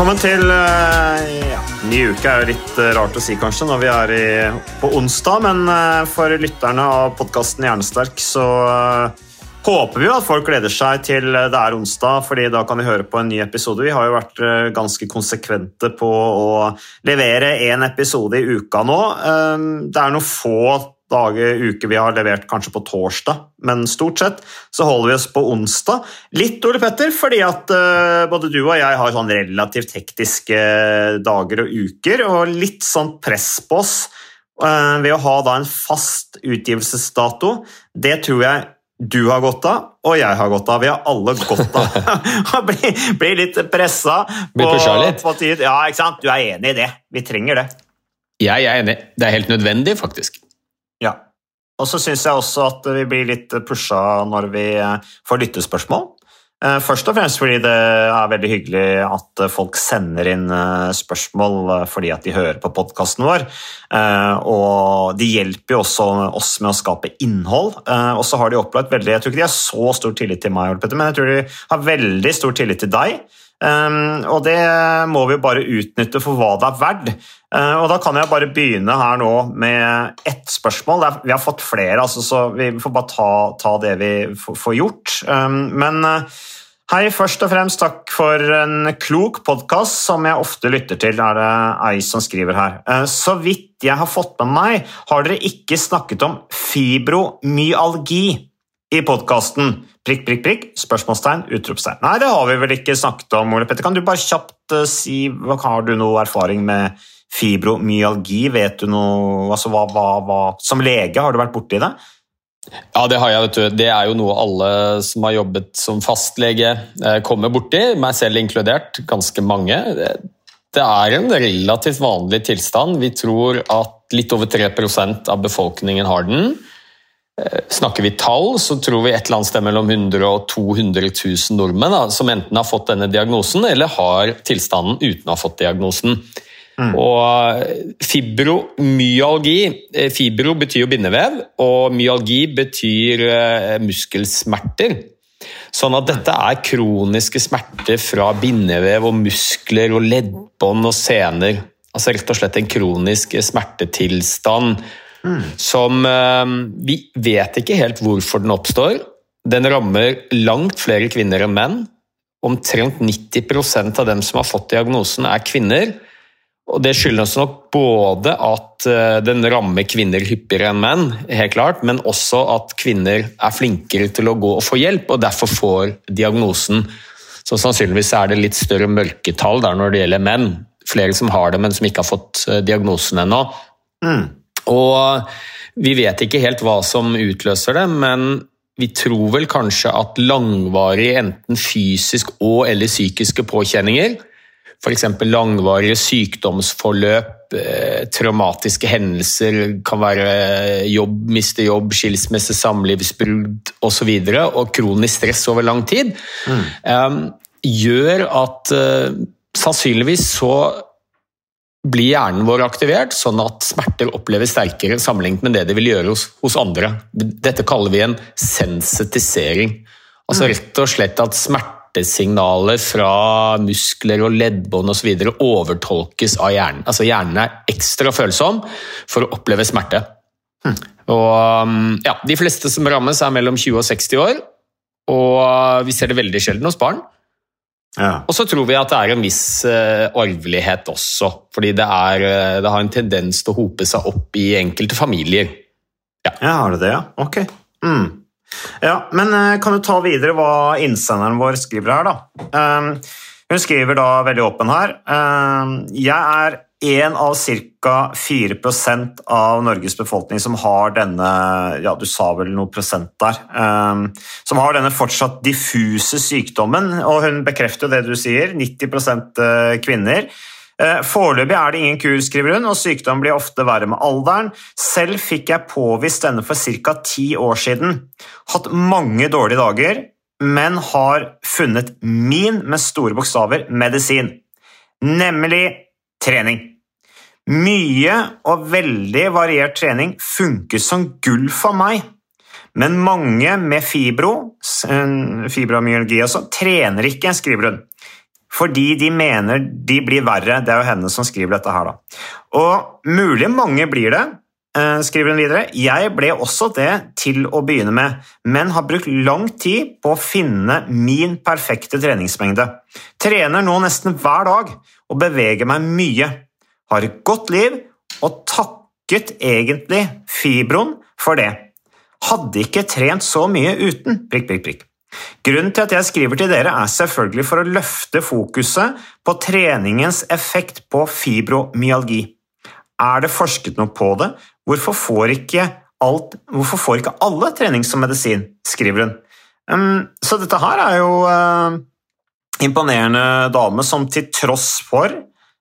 Velkommen til eh, ja, Ny uke er jo litt eh, rart å si, kanskje, når vi er i, på onsdag. Men eh, for lytterne av podkasten Hjernesterk så håper vi jo at folk gleder seg til det er onsdag, fordi da kan de høre på en ny episode. Vi har jo vært ganske konsekvente på å levere én episode i uka nå. Det er noen få dager, uker vi har levert kanskje på torsdag, men stort sett så holder vi oss på onsdag. Litt, Ole Petter, fordi at uh, både du og jeg har sånn relativt hektiske dager og uker, og litt sånn press på oss uh, ved å ha da en fast utgivelsesdato. Det tror jeg du har godt av, og jeg har godt av. Vi har alle godt av. bli, bli litt pressa. Bli pusha litt. på tid. Ja, ikke sant? Du er enig i det. Vi trenger det. Jeg er enig. Det er helt nødvendig, faktisk. Og så syns jeg også at vi blir litt pusha når vi eh, får lyttespørsmål. Eh, Først og fremst fordi det er veldig hyggelig at folk sender inn eh, spørsmål fordi at de hører på podkasten vår. Og de hjelper jo også oss med å skape innhold. Og så har de opplevd veldig Jeg tror ikke de har så stor tillit til meg, men jeg tror de har veldig stor tillit til deg. Um, og det må vi bare utnytte for hva det er verdt. Uh, og da kan jeg bare begynne her nå med ett spørsmål. Vi har fått flere, altså, så vi får bare ta, ta det vi får, gjort. Um, men uh, hei, først og fremst takk for en klok podkast som jeg ofte lytter til, er det ei som skriver her. Så vidt jeg har fått med meg, har dere ikke snakket om fibromyalgi i podkasten. Prikk, prikk, prikk, spørsmålstegn, utropstegn. Nei, det har vi vel ikke snakket om, Ole Petter. Kan du bare kjapt eh, si Har du noe erfaring med fibromyalgi? Vet du noe altså, hva, hva, hva, Som lege, har du vært borti det? Ja, det har jeg, vet du. Det er jo noe alle som har jobbet som fastlege, eh, kommer borti, meg selv inkludert. Ganske mange. Det- er en relativt vanlig tilstand. Vi tror at litt over 3% av befolkningen har den. Eh, Snakker vi tall, så tror vi et eller annet sted mellom 100 og 200 000 nordmenn da, som enten har fått denne diagnosen eller har tilstanden uten å ha fått diagnosen. Og eh, fibromyalgi eh, Fibro betyr jo bindevev, og myalgi betyr eh, muskelsmerter. Sånn at dette er kroniske smerter fra bindevev og muskler og leddbånd og sener. Altså rett og slett en kronisk smertetilstand som eh, Vi vet ikke helt hvorfor den oppstår. Den rammer langt flere kvinner enn menn. Omtrent 90% av dem som har fått diagnosen, er kvinner. Og Det skyldes nok både at eh, den rammer kvinner hyppigere enn menn, helt klart, men også at kvinner er flinkere til å gå og få hjelp, og derfor får diagnosen. Så Sannsynligvis er det litt større mørketall der når det gjelder menn. Flere som har det, men som ikke har fått eh, diagnosen ennå. Og vi vet ikke helt hva som utløser det, men vi tror vel kanskje at langvarige enten fysisk og eller psykiske påkjenninger, f.eks. langvarige sykdomsforløp, eh, traumatiske hendelser, kan være jobb, miste jobb, skilsmisse, samlivsbrudd osv., og, så og kronisk stress over lang tid, mm. gjør at eh, sannsynligvis så blir hjernen vår aktivert, sånn at smerter oppleves sterkere sammenlignet med det de vil gjøre hos, hos andre. Dette kaller vi en sensitisering. Altså rett og slett at smertesignaler fra muskler og leddbånd osv. overtolkes av hjernen. Altså Hjernen er ekstra følsom for å oppleve smerte. Og um, ja, De fleste som rammes, er mellom 20 og 60 år. Og vi ser det veldig sjelden hos barn. Ja. Og så tror vi at det er en viss eh, arvelighet også, fordi det, er, eh, det har en tendens til å hope seg opp i enkelte familier. Ja, har det det, ja? Ok. Mm. Ja, men eh, kan du ta videre hva innsenderen vår skriver her, da? Um, hun skriver da veldig åpen her. Jeg er en av ca. 4% av Norges befolkning som har denne ja, du sa vel noe prosent der, um, som har denne fortsatt diffuse sykdommen. Og hun bekrefter det du sier, 90 kvinner. Eh, Foreløpig er det ingen kur, skriver hun, og sykdom blir ofte verre med alderen. Selv fikk jeg påvist denne for ca. ti år siden. Hatt mange dårlige dager, men har funnet min, med store bokstaver, medisin. Nemlig trening. Mye og veldig variert trening funker som gull for meg. Men mange med fibro, fibromyalgi også, trener ikke, skriver hun. Fordi de mener de blir verre. Det er jo henne som skriver dette her, da. Og mulig mange blir det, skriver hun videre. Jeg ble også det til å begynne med, men har brukt lang tid på å finne min perfekte treningsmengde. Trener nå nesten hver dag og beveger meg mye. Har et godt liv og takket egentlig fibroen for det. Hadde ikke trent så mye uten. prikk, prikk, prikk. Grunnen til at jeg skriver til dere, er selvfølgelig for å løfte fokuset på treningens effekt på fibromyalgi. Er det forsket noe på det? Hvorfor får ikke, alt, hvorfor får ikke alle trening som medisin? skriver hun. Um, så dette her er jo uh, imponerende dame som til tross for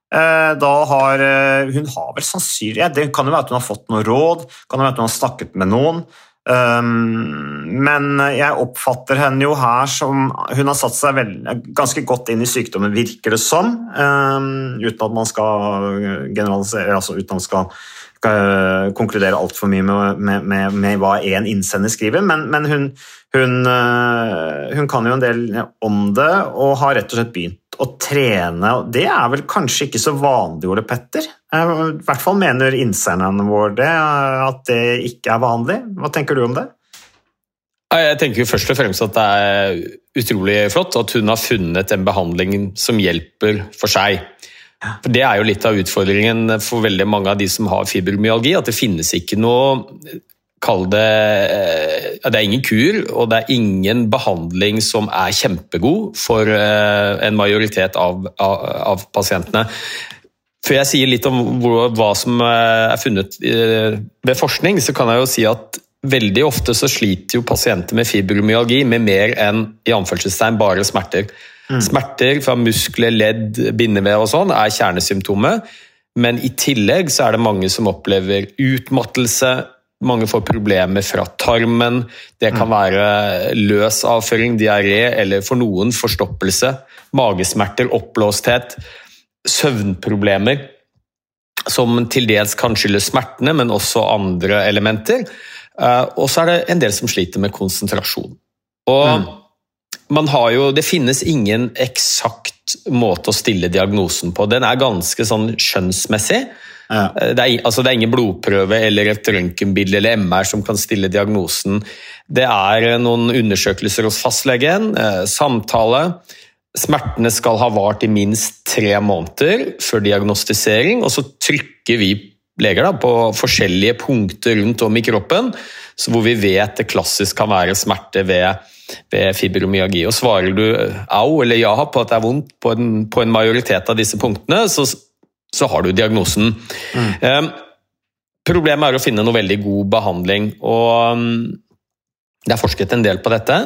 da har uh, Hun har vel sannsynlig Det kan jo være at hun har fått noe råd, kan jo være at hun har snakket med noen. Um, men jeg oppfatter henne jo her som Hun har satt seg vel, ganske godt inn i sykdommen, virker det som. Um, uten at man skal generalisere, altså uten at man skal, skal konkludere altfor mye med, med, med, med, hva én innsender skriver. Men, men hun, hun, hun, kan jo en del om det, og har rett og slett begynt å trene. Det er vel kanskje ikke så vanlig, Ole Petter? I hvert fall mener innsenderne våre det, at det ikke er vanlig. Hva tenker du om det? Jeg tenker først og fremst at det er utrolig flott at hun har funnet en behandling som hjelper for seg. For Det er jo litt av utfordringen for veldig mange av de som har fibromyalgi, at det finnes ikke noe Kall det Det er ingen kur, og det er ingen behandling som er kjempegod for en majoritet av, av, av pasientene. Før jeg sier litt om hva som er funnet ved forskning, så kan jeg jo si at veldig ofte så sliter jo pasienter med fibromyalgi med mer enn i anførselstegn bare smerter. Mm. Smerter fra muskler, ledd, bindevev og sånn er kjernesymptomet, men i tillegg så er det mange som opplever utmattelse, mange får problemer fra tarmen. Det kan være løs avføring, diaré eller for noen forstoppelse. Magesmerter, oppblåsthet søvnproblemer som til dels kan skyldes smertene, men også andre elementer. Og så er det en del som sliter med konsentrasjon. Og mm. man har jo, Det finnes ingen eksakt måte å stille diagnosen på. Den er ganske sånn skjønnsmessig. Ja. Det, er, altså det, er, ingen blodprøve eller et røntgenbilde eller MR som kan stille diagnosen. Det er noen undersøkelser hos fastlegen, samtale, Smertene skal ha vart i minst tre måneder før diagnostisering, og så trykker vi leger da, på forskjellige punkter rundt om i kroppen, hvor vi vet det klassisk kan være smerte ved, ved fibromyalgi. Og Svarer du au eller ja på at det er vondt på en, på en majoritet av disse punktene, så, så har du diagnosen. Mm. Um, problemet er å finne noe veldig god behandling. og um, Det er forsket en del på dette.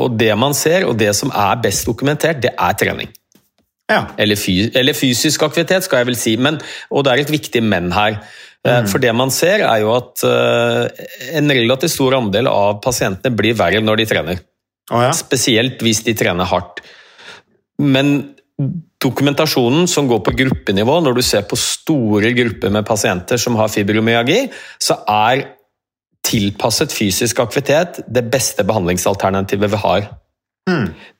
Og det man ser, og det som er best dokumentert, det er trening. Ja. Eller, fys eller, fysisk aktivitet, skal jeg vel si. Men, og det er et viktig men her. Mm. For det man ser, er jo at uh, en relativt stor andel av pasientene blir verre når de trener. Oh, ja. Spesielt hvis de trener hardt. Men dokumentasjonen som går på gruppenivå, når du ser på store grupper med pasienter som har fibromyalgi, så er tilpasset fysisk aktivitet det beste behandlingsalternativet vi har.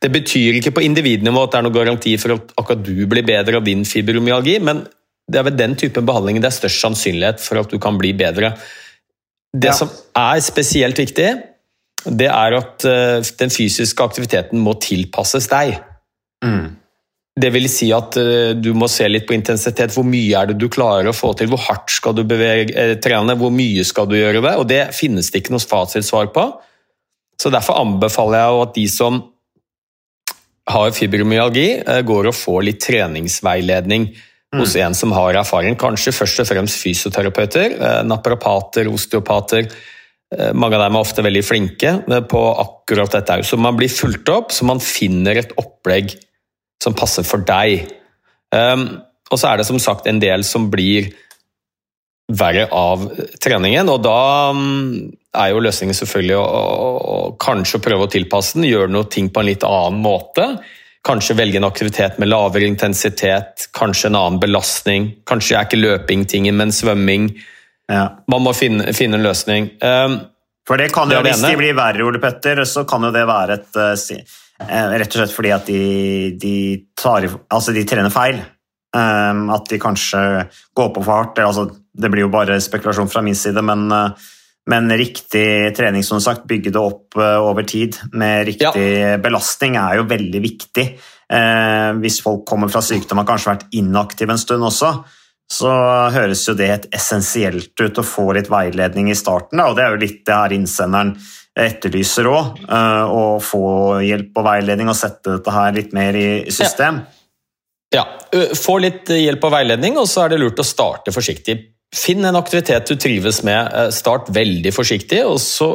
Det betyr ikke på individnivå at det er noen garanti for at akkurat du blir bedre av din fibromyalgi, men det er ved den typen behandling det er størst sannsynlighet for at du kan bli bedre. Det Ja. som er spesielt viktig, det er at eh, den fysiske aktiviteten må tilpasses deg. Det vil si at eh, du må se litt på intensitet. Hvor mye er det du klarer å få til? Hvor hardt skal du bevege, eh, trene? Hvor mye skal du gjøre det? Og det finnes det ikke noe fasitsvar på. Så Derfor anbefaler jeg at de som har fibromyalgi, eh, går og får litt treningsveiledning hos en som har erfaring. Kanskje først og fremst fysioterapeuter, naprapater, osteopater. Mange av dem er ofte veldig flinke på akkurat dette. Så man blir fulgt opp, så man finner et opplegg som passer for deg. Um, og så er det som sagt en del som blir verre av treningen, og da um, er jo løsningen selvfølgelig å, å, å kanskje prøve å tilpasse den, gjøre noe ting på en litt annen måte. Kanskje velge en aktivitet med lavere intensitet, kanskje en annen belastning. Kanskje er ikke løping tingen, men svømming. Ja. Man må finne, finne en løsning. Um, For det kan jo, det Hvis de blir verre, Ole Petter, så kan jo det være et eh, Rett og slett fordi at de, de, tar, altså de trener feil. Um, At de kanskje går på for hardt. Altså, det blir jo bare spekulasjon fra min side, men, eh, men riktig trening, som sagt, bygge det opp eh, over tid med riktig belastning er jo veldig viktig. Eh, Hvis folk kommer fra sykdom og har kanskje vært inaktive en stund også, så høres jo det helt essensielt ut å få litt veiledning i starten. Og det er jo litt det her innsenderen etterlyser òg. Å få hjelp og veiledning og sette dette her litt mer i system. Ja, ja. Få litt hjelp og veiledning, og så er det lurt å starte forsiktig. Finn en aktivitet du trives med. eh, Start veldig forsiktig, og så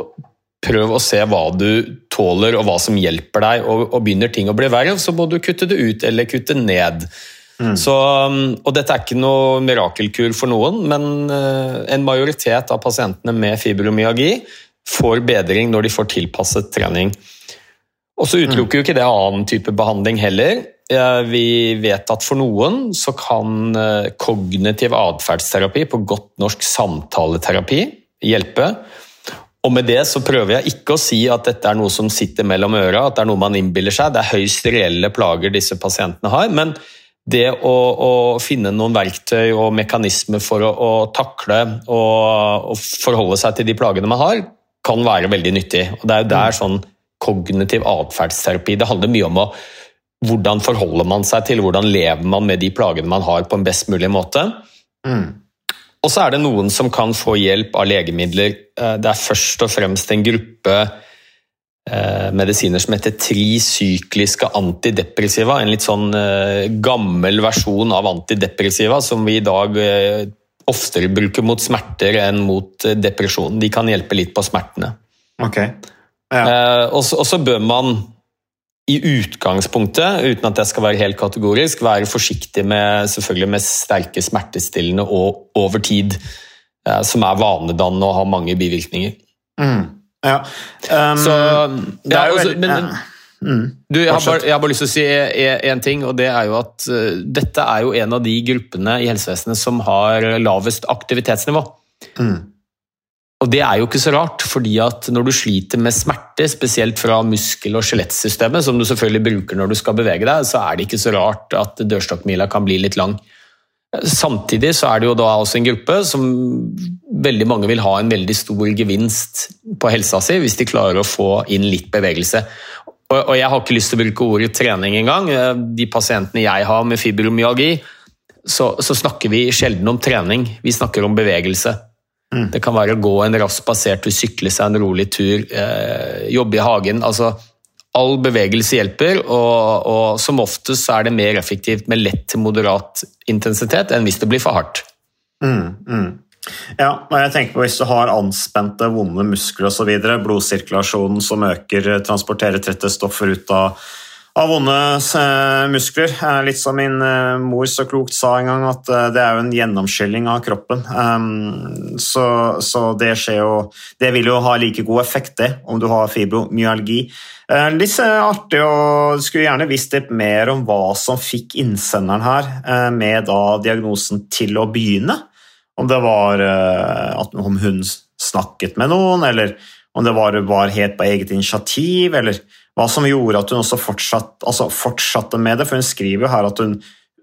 prøv å se hva du tåler og hva som hjelper deg. Og, og Begynner ting å bli verre, så må du kutte det ut eller kutte ned. Så, um, og Dette er ikke noe mirakelkur for noen, men eh, en majoritet av pasientene med fibromyalgi får bedring når de får tilpasset trening. Og så utelukker jo ikke det annen type behandling heller. Eh, Vi vet at for noen så kan eh, kognitiv atferdsterapi, på godt norsk samtaleterapi, hjelpe. Og med det så prøver jeg ikke å si at dette er noe som sitter mellom øra, at det er noe man innbiller seg. Det er høyst reelle plager disse pasientene har. Men det å, å finne noen verktøy og mekanismer for å, å takle og, og forholde seg til de plagene man har, kan være veldig nyttig. Og Det er jo der sånn kognitiv atferdsterapi Det handler mye om å, hvordan forholder man seg til, hvordan lever man med de plagene man har på en best mulig måte. Og så er det noen som kan få hjelp av legemidler. Eh, Det er først og fremst en gruppe eh, medisiner som heter trisykliske antidepressiva. En litt sånn eh, gammel versjon av antidepressiva som vi i dag eh, oftere bruker mot smerter enn mot eh, depresjon. De kan hjelpe litt på smertene. Ok. Ja. og, så, bør man i utgangspunktet, uten at jeg skal være helt kategorisk, være forsiktig med, selvfølgelig med sterke smertestillende og over tid, eh, som er vanedannende og har mange bivirkninger. Ja. Um, Så, det ja, jo altså, men, ja. du, jeg, har bare, jeg har bare lyst til å si én ting, og det er jo at uh, dette er jo en av de gruppene i helsevesenet som har lavest aktivitetsnivå. Og det er jo ikke så rart, fordi at når du sliter med smerte, spesielt fra muskel- og skjelettsystemet, som du selvfølgelig bruker når du skal bevege deg, så er det ikke så rart at dørstokkmila kan bli litt lang. Samtidig så er det jo da også en gruppe som veldig mange vil ha en veldig stor gevinst på helsa si hvis de klarer å få inn litt bevegelse. Og og jeg har ikke lyst til å bruke ordet trening engang. De pasientene jeg har med fibromyalgi, så, så snakker vi sjelden om trening. Vi snakker om bevegelse. Det kan være å gå en rask spasertur, sykle seg en rolig tur, eh, jobbe i hagen. altså All bevegelse hjelper, og, og som oftest så er det mer effektivt med lett til moderat intensitet enn hvis det blir for hardt. Mm, mm. Ja, og jeg tenker på Hvis du har anspente, vonde muskler osv., blodsirkulasjonen som øker, eh, transporterer trette stoffer ut av, av vonde eh, muskler eh, Litt som min mor så klokt sa en gang, at det er jo en gjennomskylling av kroppen. Um, så, så det jo Det vil jo ha like god effekt, det, om du har fibromyalgi. Litt artig og skulle gjerne visst litt mer om hva som fikk innsenderen her med da diagnosen til å begynne. Om det var eh, at om hun snakket med noen, eller om det var, var helt på eget initiativ, eller hva som gjorde at hun også fortsatt, altså fortsatte med det. For hun skriver jo her at hun,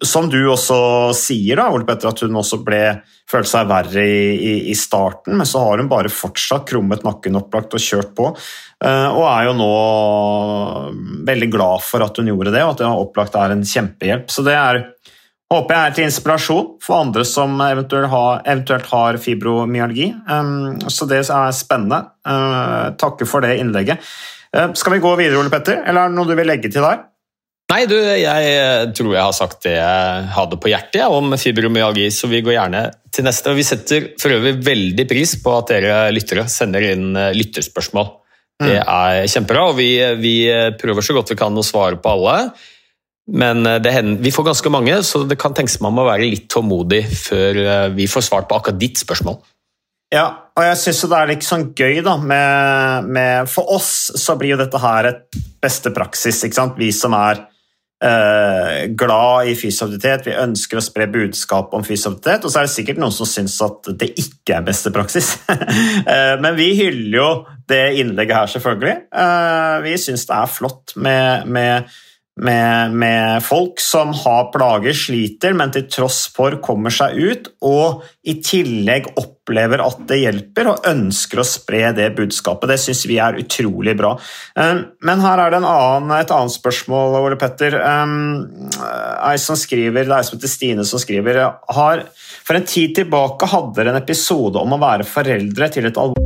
som du også sier, da, Petter, at hun også ble, følte seg verre i, i, i, starten, men så har hun bare fortsatt krummet nakken opplagt og kjørt på. Uh, og er jo nå veldig glad for at hun gjorde det, og at det opplagt er en kjempehjelp. Så det er håper jeg er til inspirasjon for andre som eventuelt har, eventuelt har fibromyalgi. Um, så det er spennende. Uh, takker for det innlegget. Uh, skal vi gå videre, Ole Petter, eller er det noe du vil legge til der? Nei, du, jeg tror jeg har sagt det jeg hadde på hjertet ja, om fibromyalgi, så vi går gjerne til neste. Vi setter for øvrig veldig pris på at dere lyttere sender inn eh, lytterspørsmål. Det mm. er kjempebra, og vi, vi prøver så godt vi kan å svare på alle. Men eh, hender, vi får ganske mange, så det kan tenkes man må være litt tålmodig før eh, vi får svart på akkurat ditt spørsmål. Ja, og jeg syns det er litt sånn gøy, da, med, med, For oss så blir jo dette her et beste praksis, ikke sant. Vi som er eh, glad i fysioaktivitet, vi ønsker å spre budskap om fysioaktivitet, og så er det sikkert noen som syns at det ikke er beste praksis. Eh, men vi hyller jo det innlegget her, selvfølgelig. Vi syns det er flott med, med med, med, folk som har plager, sliter, men til tross for kommer seg ut, og i tillegg opplever at det hjelper, og ønsker å spre det budskapet. Det syns vi er utrolig bra. Um, men her er det annen, et annet spørsmål, Ole Petter. Um, ei som skriver, Det er ei som heter Stine som skriver har, For en tid tilbake hadde dere en episode om å være foreldre til et alvorlig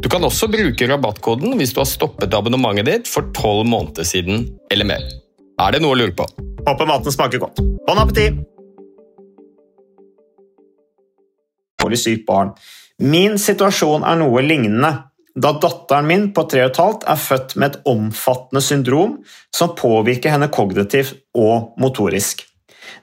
Du kan også bruke rabattkoden hvis du har stoppet abonnementet ditt for tolv måneder siden eller mer. Er det noe å lure på? Håper maten smaker godt. Bon appétit! Min situasjon er noe lignende, da datteren min på 3,5 er født med et omfattende syndrom som påvirker henne kognitivt og motorisk.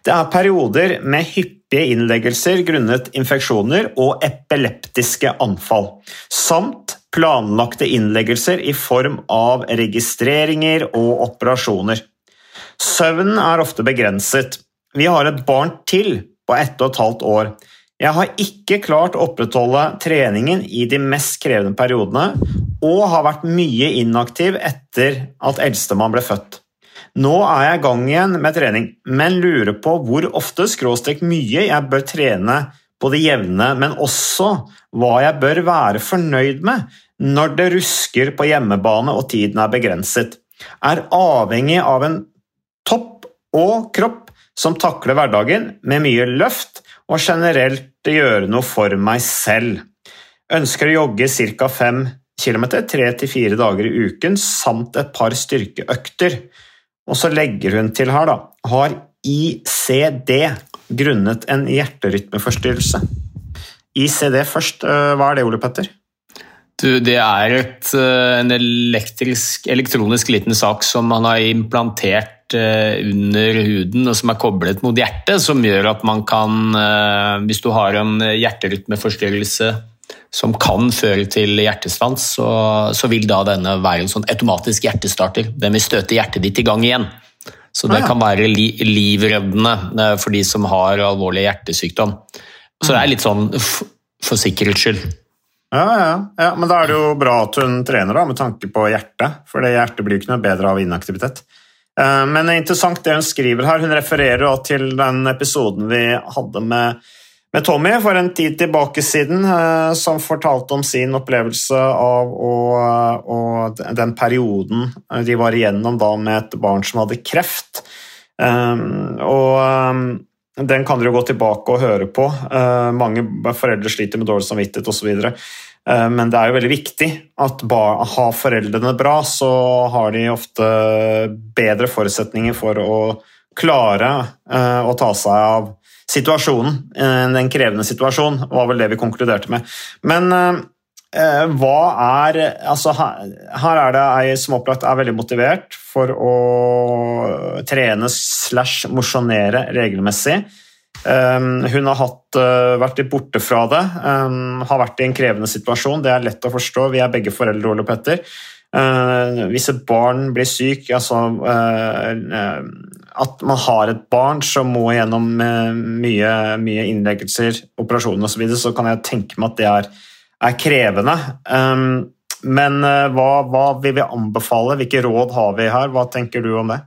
Det er perioder med hyppige innleggelser grunnet infeksjoner og epileptiske anfall, samt planlagte innleggelser i form av registreringer og operasjoner. Søvnen er ofte begrenset. Vi har et barn til på ett og et halvt år. Jeg har ikke klart å opprettholde treningen i de mest krevende periodene, og har vært mye inaktiv etter at eldstemann ble født. Nå er jeg i gang igjen med trening, men lurer på hvor ofte skråstrek mye jeg bør trene på det jevne, men også hva jeg bør være fornøyd med når det rusker på hjemmebane og tiden er begrenset. Er avhengig av en topp og kropp som takler hverdagen med mye løft og generelt gjøre noe for meg selv. Ønsker å jogge ca. 5 km tre til fire dager i uken samt et par styrkeøkter. Og så legger hun til her, da, har ICD grunnet en hjerterytmeforstyrrelse. ICD først, øh, hva er det, Ole Petter? Du, det er et, øh, en elektrisk, elektronisk liten sak som man har implantert øh, under huden og som er koblet mot hjertet, som gjør at man kan, hvis du har en hjerterytmeforstyrrelse som kan føre til hjertestans, så, så, vil da denne være en sånn automatisk hjertestarter. Den vil støte hjertet ditt i gang igjen. Så det ah, ja. kan være li, livreddende eh, for de som har alvorlig hjertesykdom. Så det er litt sånn for sikkerhets skyld. Ja, ja, ja, men da er det jo bra at hun trener, da, med tanke på hjertet. For det hjertet blir ikke noe bedre av inaktivitet. Eh, men det er interessant det hun skriver her. Hun refererer til den episoden vi hadde med med Tommy for en tid tilbake siden, eh, som fortalte om sin opplevelse av og, den perioden de var igjennom da med et barn som hadde kreft. Um, og um, den kan dere gå tilbake og høre på. Mange foreldre sliter med dårlig samvittighet osv. Men det er jo veldig viktig at har foreldrene bra, så har de ofte bedre forutsetninger for å klare uh, å ta seg av situasjonen. den en krevende situasjonen, var vel det vi konkluderte med. Men eh, hva er altså her, her er det ei som opplagt er veldig motivert for å trene slash mosjonere regelmessig. Hun har hatt, vært litt borte fra det, har vært i en krevende situasjon. Det er lett å forstå. Vi er begge foreldre, Ole Petter. Uh, hvis et barn blir syk, altså at man har et barn som må gjennom eh, mye, mye innleggelser, operasjoner osv., så, videre, så kan jeg tenke meg at det er, er krevende. Um, men hva, hva, vil vi anbefale? Hvilke råd har vi her? Hva tenker du om det?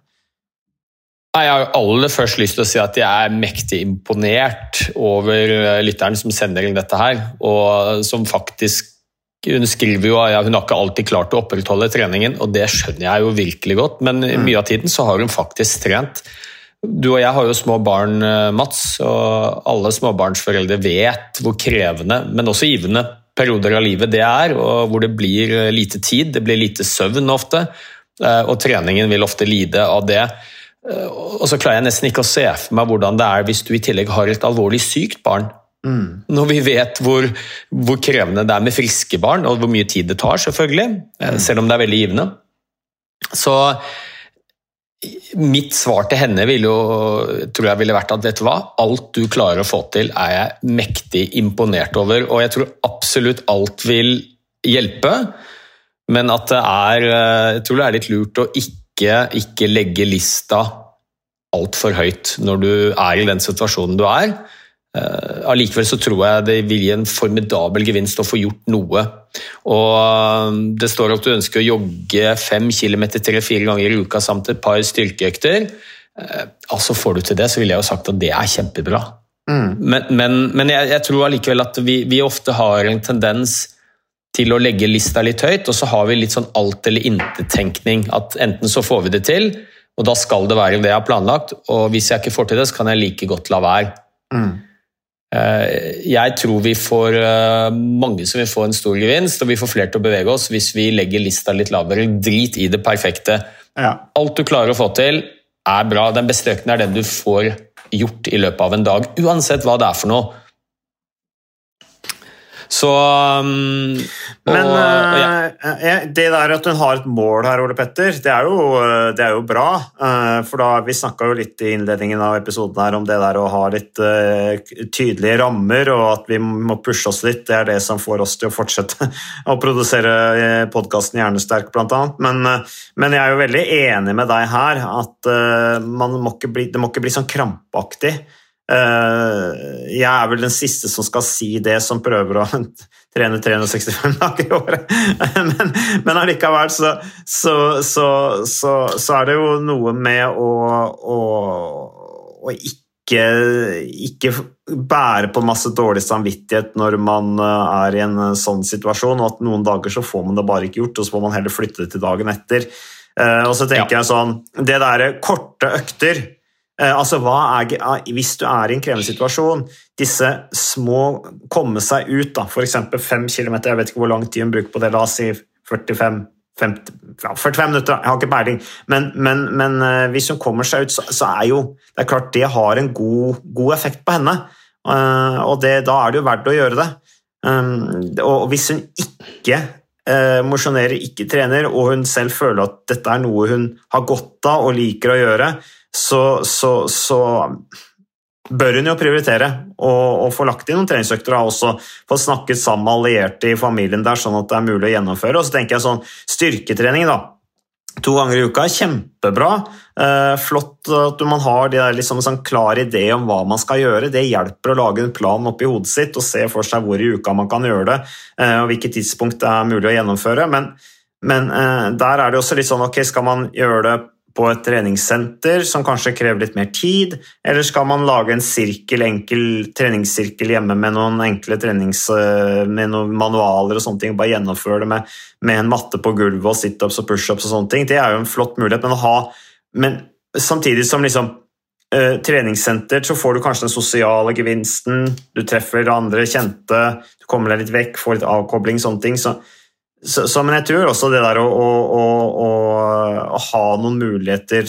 Jeg har aller først lyst til å si at jeg er mektig imponert over eh, lytteren som sender inn dette her, og som faktisk hun skriver jo at ja, hun har ikke alltid klart å opprettholde treningen, og det skjønner jeg jo virkelig godt, men mm. mye av tiden så har hun faktisk trent. Du og jeg har jo små barn, eh, Mats, og alle småbarnsforeldre vet hvor krevende, men også givende perioder av livet det er, og hvor det blir eh, lite tid, det blir lite søvn ofte, eh, og treningen vil ofte lide av det. Og så klarer jeg nesten ikke å se for meg hvordan det er hvis du i tillegg har et alvorlig sykt barn Mm. Når vi vet hvor, hvor, krevende det er med friske barn, og hvor mye tid det tar, selvfølgelig, eh, mm. selv om det er veldig givende. Så mitt svar til henne ville jo, tror jeg ville vært at vet du hva, alt du klarer å få til, er jeg mektig imponert over. Og jeg tror absolutt alt vil hjelpe, men at det er eh, Jeg tror det er litt lurt å ikke, ikke legge lista altfor høyt når du er i den situasjonen du er. Eh, allikevel så tror jeg det vil gi en formidabel gevinst å få gjort noe. Og eh, Det står at du ønsker å jogge fem kilometer tre-fire ganger i uka samt et par styrkeøkter. Eh, altså Får du til det, så ville jeg jo sagt at det er kjempebra. Mm. Men, men, men jeg, jeg, tror allikevel at vi, vi, ofte har en tendens til å legge lista litt høyt, og så har vi litt sånn alt eller intet-tenkning. At enten så får vi det til, og da skal det være det jeg har planlagt, og hvis jeg ikke får til det, så kan jeg like godt la være. Mm. Eh, jeg tror vi får eh, mange som vil få en stor gevinst, og vi får flere til å bevege oss hvis vi legger lista litt lavere. Drit i det perfekte. Ja. Alt du klarer å få til, er bra. Den beste økten er den du får gjort i løpet av en dag, uansett hva det er for noe. Så um, Men og, ja. eh, eh, det der at hun har et mål her, Ole Petter, det er jo, det er jo bra. Uh, For da, Vi snakka jo litt i innledningen av episoden her om det der å ha litt uh, tydelige rammer, og at vi må pushe oss litt. Det er det som får oss til å fortsette å produsere podkasten Hjernesterk, blant annet. Men, men jeg er jo veldig enig med deg her at man må ikke bli, det må ikke bli sånn krampaktig. Eh, Jeg er vel den siste som skal si det, som prøver å trene 365 dager i året. Men, men allikevel så, så, så, så, så er det jo noe med å, å, å ikke, ikke bære på masse dårlig samvittighet når man eh, er i en sånn situasjon, og at noen dager så får man det bare ikke gjort, og så må man heller flytte det til dagen etter. Eh, Og så tenker jeg sånn Det derre korte økter Eh, altså, hva er, Hvis du er i en krevende situasjon, disse små komme seg ut, da, f.eks. 5 km, jeg vet ikke hvor lang tid hun bruker på det, la oss si 45 50, ja, 45 minutter, jeg har ikke peiling, men, men, men eh, hvis hun kommer seg ut, så, så er jo det er klart det har en god, god effekt på henne. Eh, og det, da er det jo verdt å gjøre det. Og hvis hun ikke mosjonerer, ikke trener, og hun selv føler at dette er noe hun har godt av og liker å gjøre, så, så, så bør hun jo prioritere og få lagt inn noen treningsøkter og også få snakket sammen med allierte i familien der, sånn at det er mulig å gjennomføre. Og så tenker jeg sånn styrketrening, da. To ganger i uka kjempebra. Eh, flott at man har de der liksom, sånn klar idé om hva man skal gjøre. Det hjelper å lage en plan oppi hodet sitt og se for seg hvor i uka man kan gjøre det, eh, og hvilket tidspunkt det er mulig å gjennomføre. Men, men eh, der er det også litt sånn ok, skal man gjøre det på et treningssenter som kanskje krever litt mer tid, eller skal man lage en sirkel, enkel treningssirkel hjemme med noen enkle trenings, med noen manualer og sånne ting, og bare gjennomføre det med, med en matte på gulvet og situps og pushups og sånne ting. Det er jo en flott mulighet, men, ha, men samtidig som liksom eh, treningssenter så får du kanskje den sosiale gevinsten, du treffer andre kjente, du kommer deg litt vekk, får litt avkobling, sånne ting. så så, så, men jeg tror også det der å, å, å, å ha noen muligheter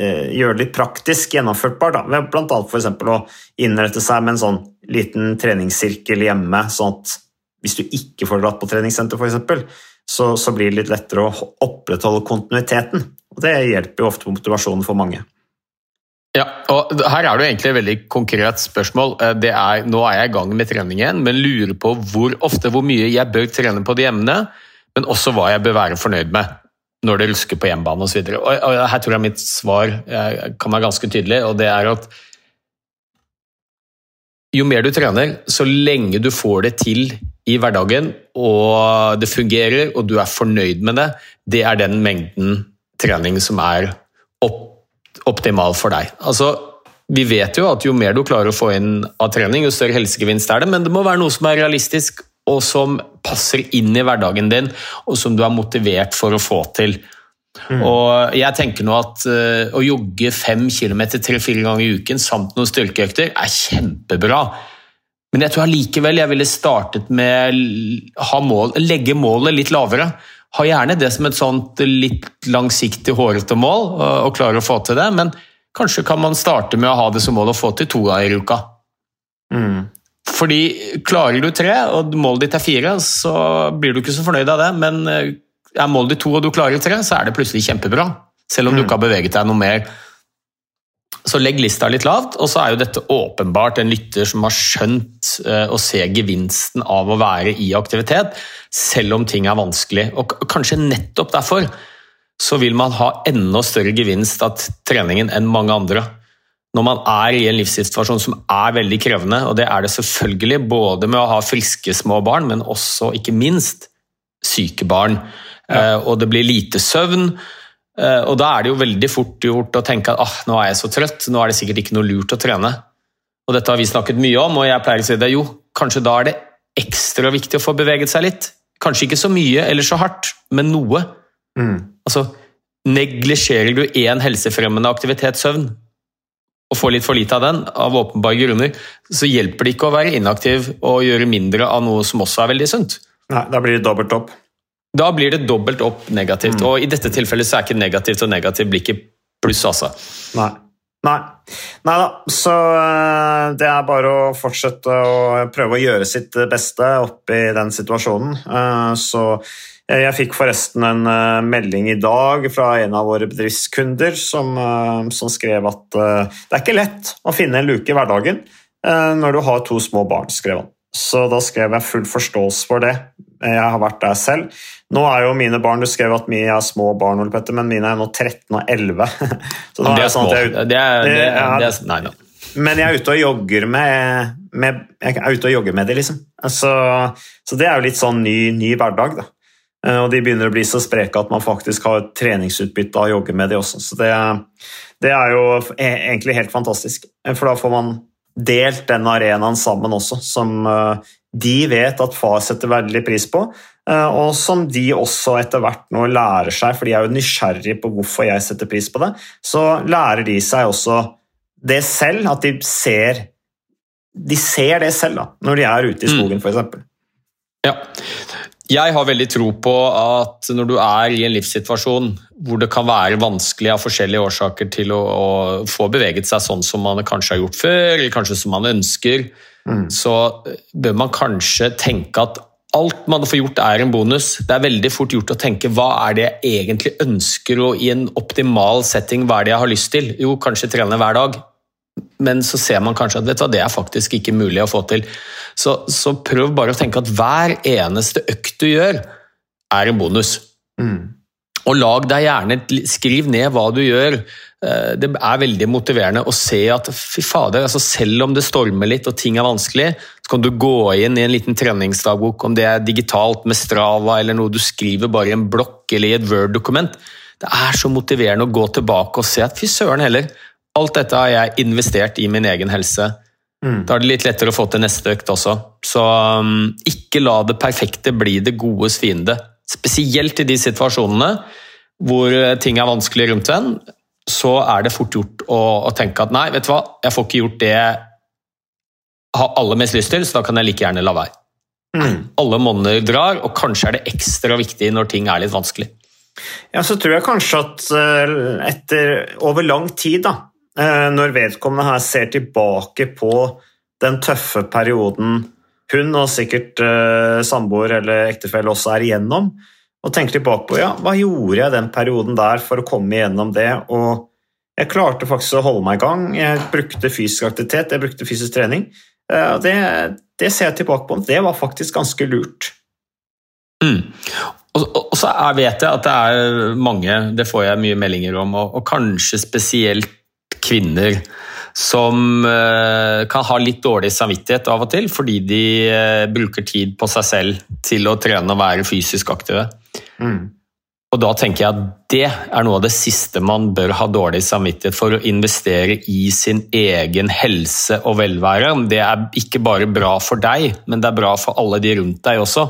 eh, Gjøre det litt praktisk gjennomførtbart. Da. Blant annet f.eks. å innrette seg med en sånn liten treningssirkel hjemme, sånn at hvis du ikke får dratt på treningssenter, f.eks., så, så blir det litt lettere å opprettholde kontinuiteten. Og Det hjelper jo ofte på motivasjonen for mange. Ja, og Her er det jo egentlig et veldig konkret spørsmål. Eh, Det er, nå er jeg i gang med trening igjen, men lurer på hvor ofte, hvor mye jeg bør trene på de emnene men også hva jeg bør være fornøyd med når det rusker på hjemmebane osv. Her tror jeg mitt svar kan være ganske tydelig, og det er at jo mer du trener, så lenge du får det til i hverdagen, og det fungerer, og du er fornøyd med det, det er den mengden trening som er optimal for deg. Altså, vi vet jo at jo mer du klarer å få inn av trening, jo større helsegevinst er det, men det må være noe som er realistisk, og som passer inn i hverdagen din, og som du er motivert for å få til. Mm. Og jeg tenker nå at uh, Å jogge fem kilometer tre-fire ganger i uken samt noen styrkeøkter er kjempebra. Men jeg tror allikevel jeg ville startet med å mål, legge målet litt lavere. Ha gjerne det som et sånt litt langsiktig, hårete mål, og, og klare å få til det. Men kanskje kan man starte med å ha det som mål å få til to ganger i uka. Mm. Fordi klarer du tre, og målet ditt er fire, så blir du ikke så fornøyd av det. Men er målet ditt to, og du klarer tre, så er det plutselig kjempebra. Selv om du ikke har beveget deg noe mer. Så legg lista litt lavt, og så er jo dette åpenbart en lytter som har skjønt å se gevinsten av å være i aktivitet, selv om ting er vanskelig. Og kanskje nettopp derfor så vil man ha enda større gevinst av treningen enn mange andre når man er i en livssituasjon som er veldig krevende, og det er det selvfølgelig både med å ha friske små barn, men også, ikke minst, syke barn. Ja. Og det blir lite søvn. Og da er det jo veldig fort gjort å tenke at ah, nå er jeg så trøtt, nå er det sikkert ikke noe lurt å trene. Og dette har vi snakket mye om, og jeg pleier å si det jo, kanskje da er det ekstra viktig å få beveget seg litt. Kanskje ikke så mye eller så hardt, men noe. Mm. Altså, neglisjerer du én helsefremmende aktivitet, søvn, og får litt for lite av den, av åpenbare grunner, så hjelper det ikke å være inaktiv og gjøre mindre av noe som også er veldig sunt. Nei, Da blir det dobbelt opp. Da blir det dobbelt opp negativt. Mm. Og i dette tilfellet så er ikke negativt og negativt blir ikke pluss, altså. Nei. Nei. Nei da, så eh, det er bare å fortsette å prøve å gjøre sitt beste oppi den situasjonen. Eh, så jeg fikk forresten en eh, melding i dag fra en av våre bedriftskunder som, som skrev at det er ikke lett å finne en luke i hverdagen når du har to små barn, skrev han. Så da skrev jeg full forståelse for det. Jeg har vært der selv. Nå er jo mine barn Du skrev at mine er små barn, Petter, men mine er nå 13 og 11. Så det er, sånn jeg, det er, det er, det er, nei, nei. Men jeg er ute og jogger med, med Jeg er ute og jogger med det, liksom. Så, så, det er jo litt sånn ny, ny, hverdag, da. Eh, og de begynner å bli så spreke at man faktisk har treningsutbytte av å jogge med de også. Så det, det er jo e, egentlig helt fantastisk. For da får man delt den arenaen sammen også, som eh, de vet at far setter veldig pris på, eh, og som de også etter hvert nå lærer seg, for de er jo nysgjerrige på hvorfor jeg setter pris på det, så lærer de seg også det selv, at de ser, de ser det selv da, når de er ute i skogen, mm. f.eks. Ja. Jeg har veldig tro på at når du er i en livssituasjon hvor det kan være vanskelig av forskjellige årsaker til å, å få beveget seg sånn som man kanskje har gjort før, eller kanskje som man ønsker, mm. så bør man kanskje tenke at alt man får gjort er en bonus. Det er veldig fort gjort å tenke hva er det jeg egentlig ønsker, og i en optimal setting hva er det jeg har lyst til? Jo, kanskje trene hver dag men så ser man kanskje at vet du, det er faktisk ikke mulig å få til. Så, så, prøv bare å tenke at hver eneste økt du gjør, er en bonus. Mm. Og lag deg gjerne, skriv ned hva du gjør. Eh, det er veldig motiverende å se at fy fader, altså selv om det stormer litt og ting er vanskelig, så kan du gå inn i en liten treningsdagbok, om det er digitalt med Strava eller noe du skriver bare i en blokk eller i et Word-dokument. Det er så motiverende å gå tilbake og se at fy søren heller, Alt dette har jeg investert i min egen helse. Mm. Da er det litt lettere å få til neste økt også. Så um, ikke la det perfekte bli det godes fiende. Spesielt i de situasjonene hvor eh, ting er vanskelig rundt en, så er det fort gjort å, å, tenke at nei, vet du hva, jeg får ikke gjort det jeg har aller mest lyst til, så da kan jeg like gjerne la være. Mm. Alle monner drar, og kanskje er det ekstra viktig når ting er litt vanskelig. Ja, så tror jeg kanskje at eh, etter over lang tid, da, når vedkommende her ser tilbake på den tøffe perioden hun og sikkert uh, samboer eller ektefelle også er igjennom, og tenker tilbake på ja, hva gjorde jeg den perioden der for å komme igjennom det. og Jeg klarte faktisk å holde meg i gang. Jeg brukte fysisk aktivitet, jeg brukte fysisk trening. Uh, det, det, ser jeg tilbake på. Det var faktisk ganske lurt. Mm. Og, så vet jeg at det er mange, det får jeg mye meldinger om, og kanskje spesielt kvinner som eh, kan ha litt dårlig samvittighet av og til, fordi de eh, bruker tid på seg selv til å trene og være fysisk aktive. Mm. Og da tenker jeg at det er noe av det siste man bør ha dårlig samvittighet for, å investere i sin egen helse og velvære. Det er ikke bare bra for deg, men det er bra for alle de rundt deg også.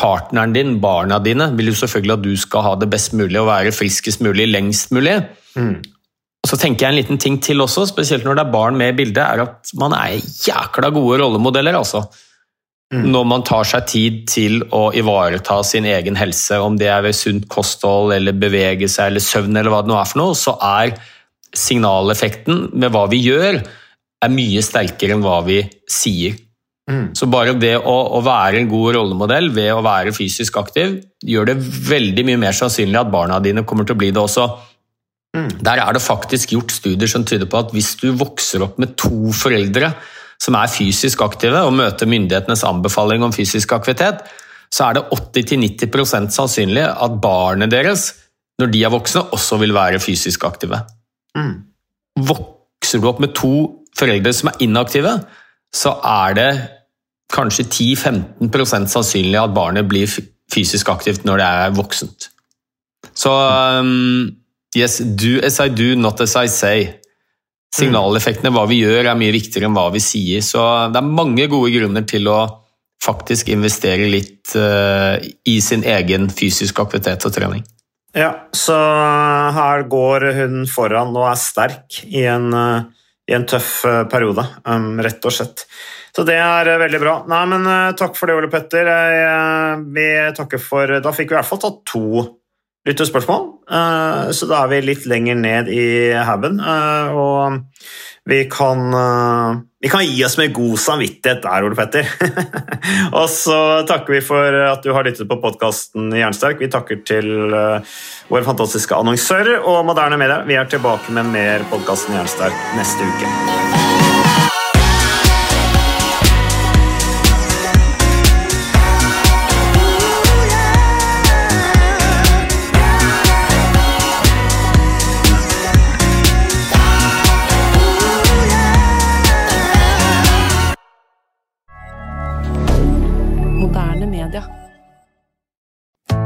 Partneren din, barna dine, vil jo selvfølgelig at du skal ha det best mulig og være friskest mulig lengst mulig. Mm. Og så tenker jeg En liten ting til også, spesielt når det er barn med i bildet, er at man er jækla gode rollemodeller. altså. Mm. Når man tar seg tid til å ivareta sin egen helse, om det er ved sunt kosthold eller bevege seg eller søvn, eller hva det nå er for noe, så er signaleffekten med hva vi gjør, er mye sterkere enn hva vi sier. Mm. Så bare det å, å, være en god rollemodell ved å være fysisk aktiv, gjør det veldig mye mer sannsynlig at barna dine kommer til å bli det også. Mm. Der er det faktisk gjort studier som tyder på at hvis du vokser opp med to foreldre som er fysisk aktive og møter myndighetenes anbefaling om fysisk aktivitet, så er det 80-90% sannsynlig at barnet deres, når de er voksne, også vil være fysisk aktive. Mm. Vokser du opp med to foreldre som er inaktive, så er det kanskje 10-15% sannsynlig at barnet blir fysisk aktivt når det er voksent. Så um, Yes, do as I do, not as I say. Signaleffektene, hva vi gjør, er mye viktigere enn hva vi sier. Så det er mange gode grunner til å faktisk investere litt uh, i sin egen fysisk aktivitet og trening. Ja, så her går hun foran og er sterk i en, uh, i en tøff uh, periode, um, rett og slett. Så det er veldig bra. Nei, men takk for det, Ole Petter. vi takker for Da fikk vi i hvert fall tatt to lyttespørsmål. spørsmål. så da er vi litt lenger ned i haugen. Eh, og Vi kan, eh, vi kan gi oss med god samvittighet der, Ole Petter. og så takker vi for at du har lyttet på podkasten Jernsterk. Vi takker til eh, våre fantastiske annonsører og moderne medier. Vi er tilbake med mer podkasten Jernsterk neste uke.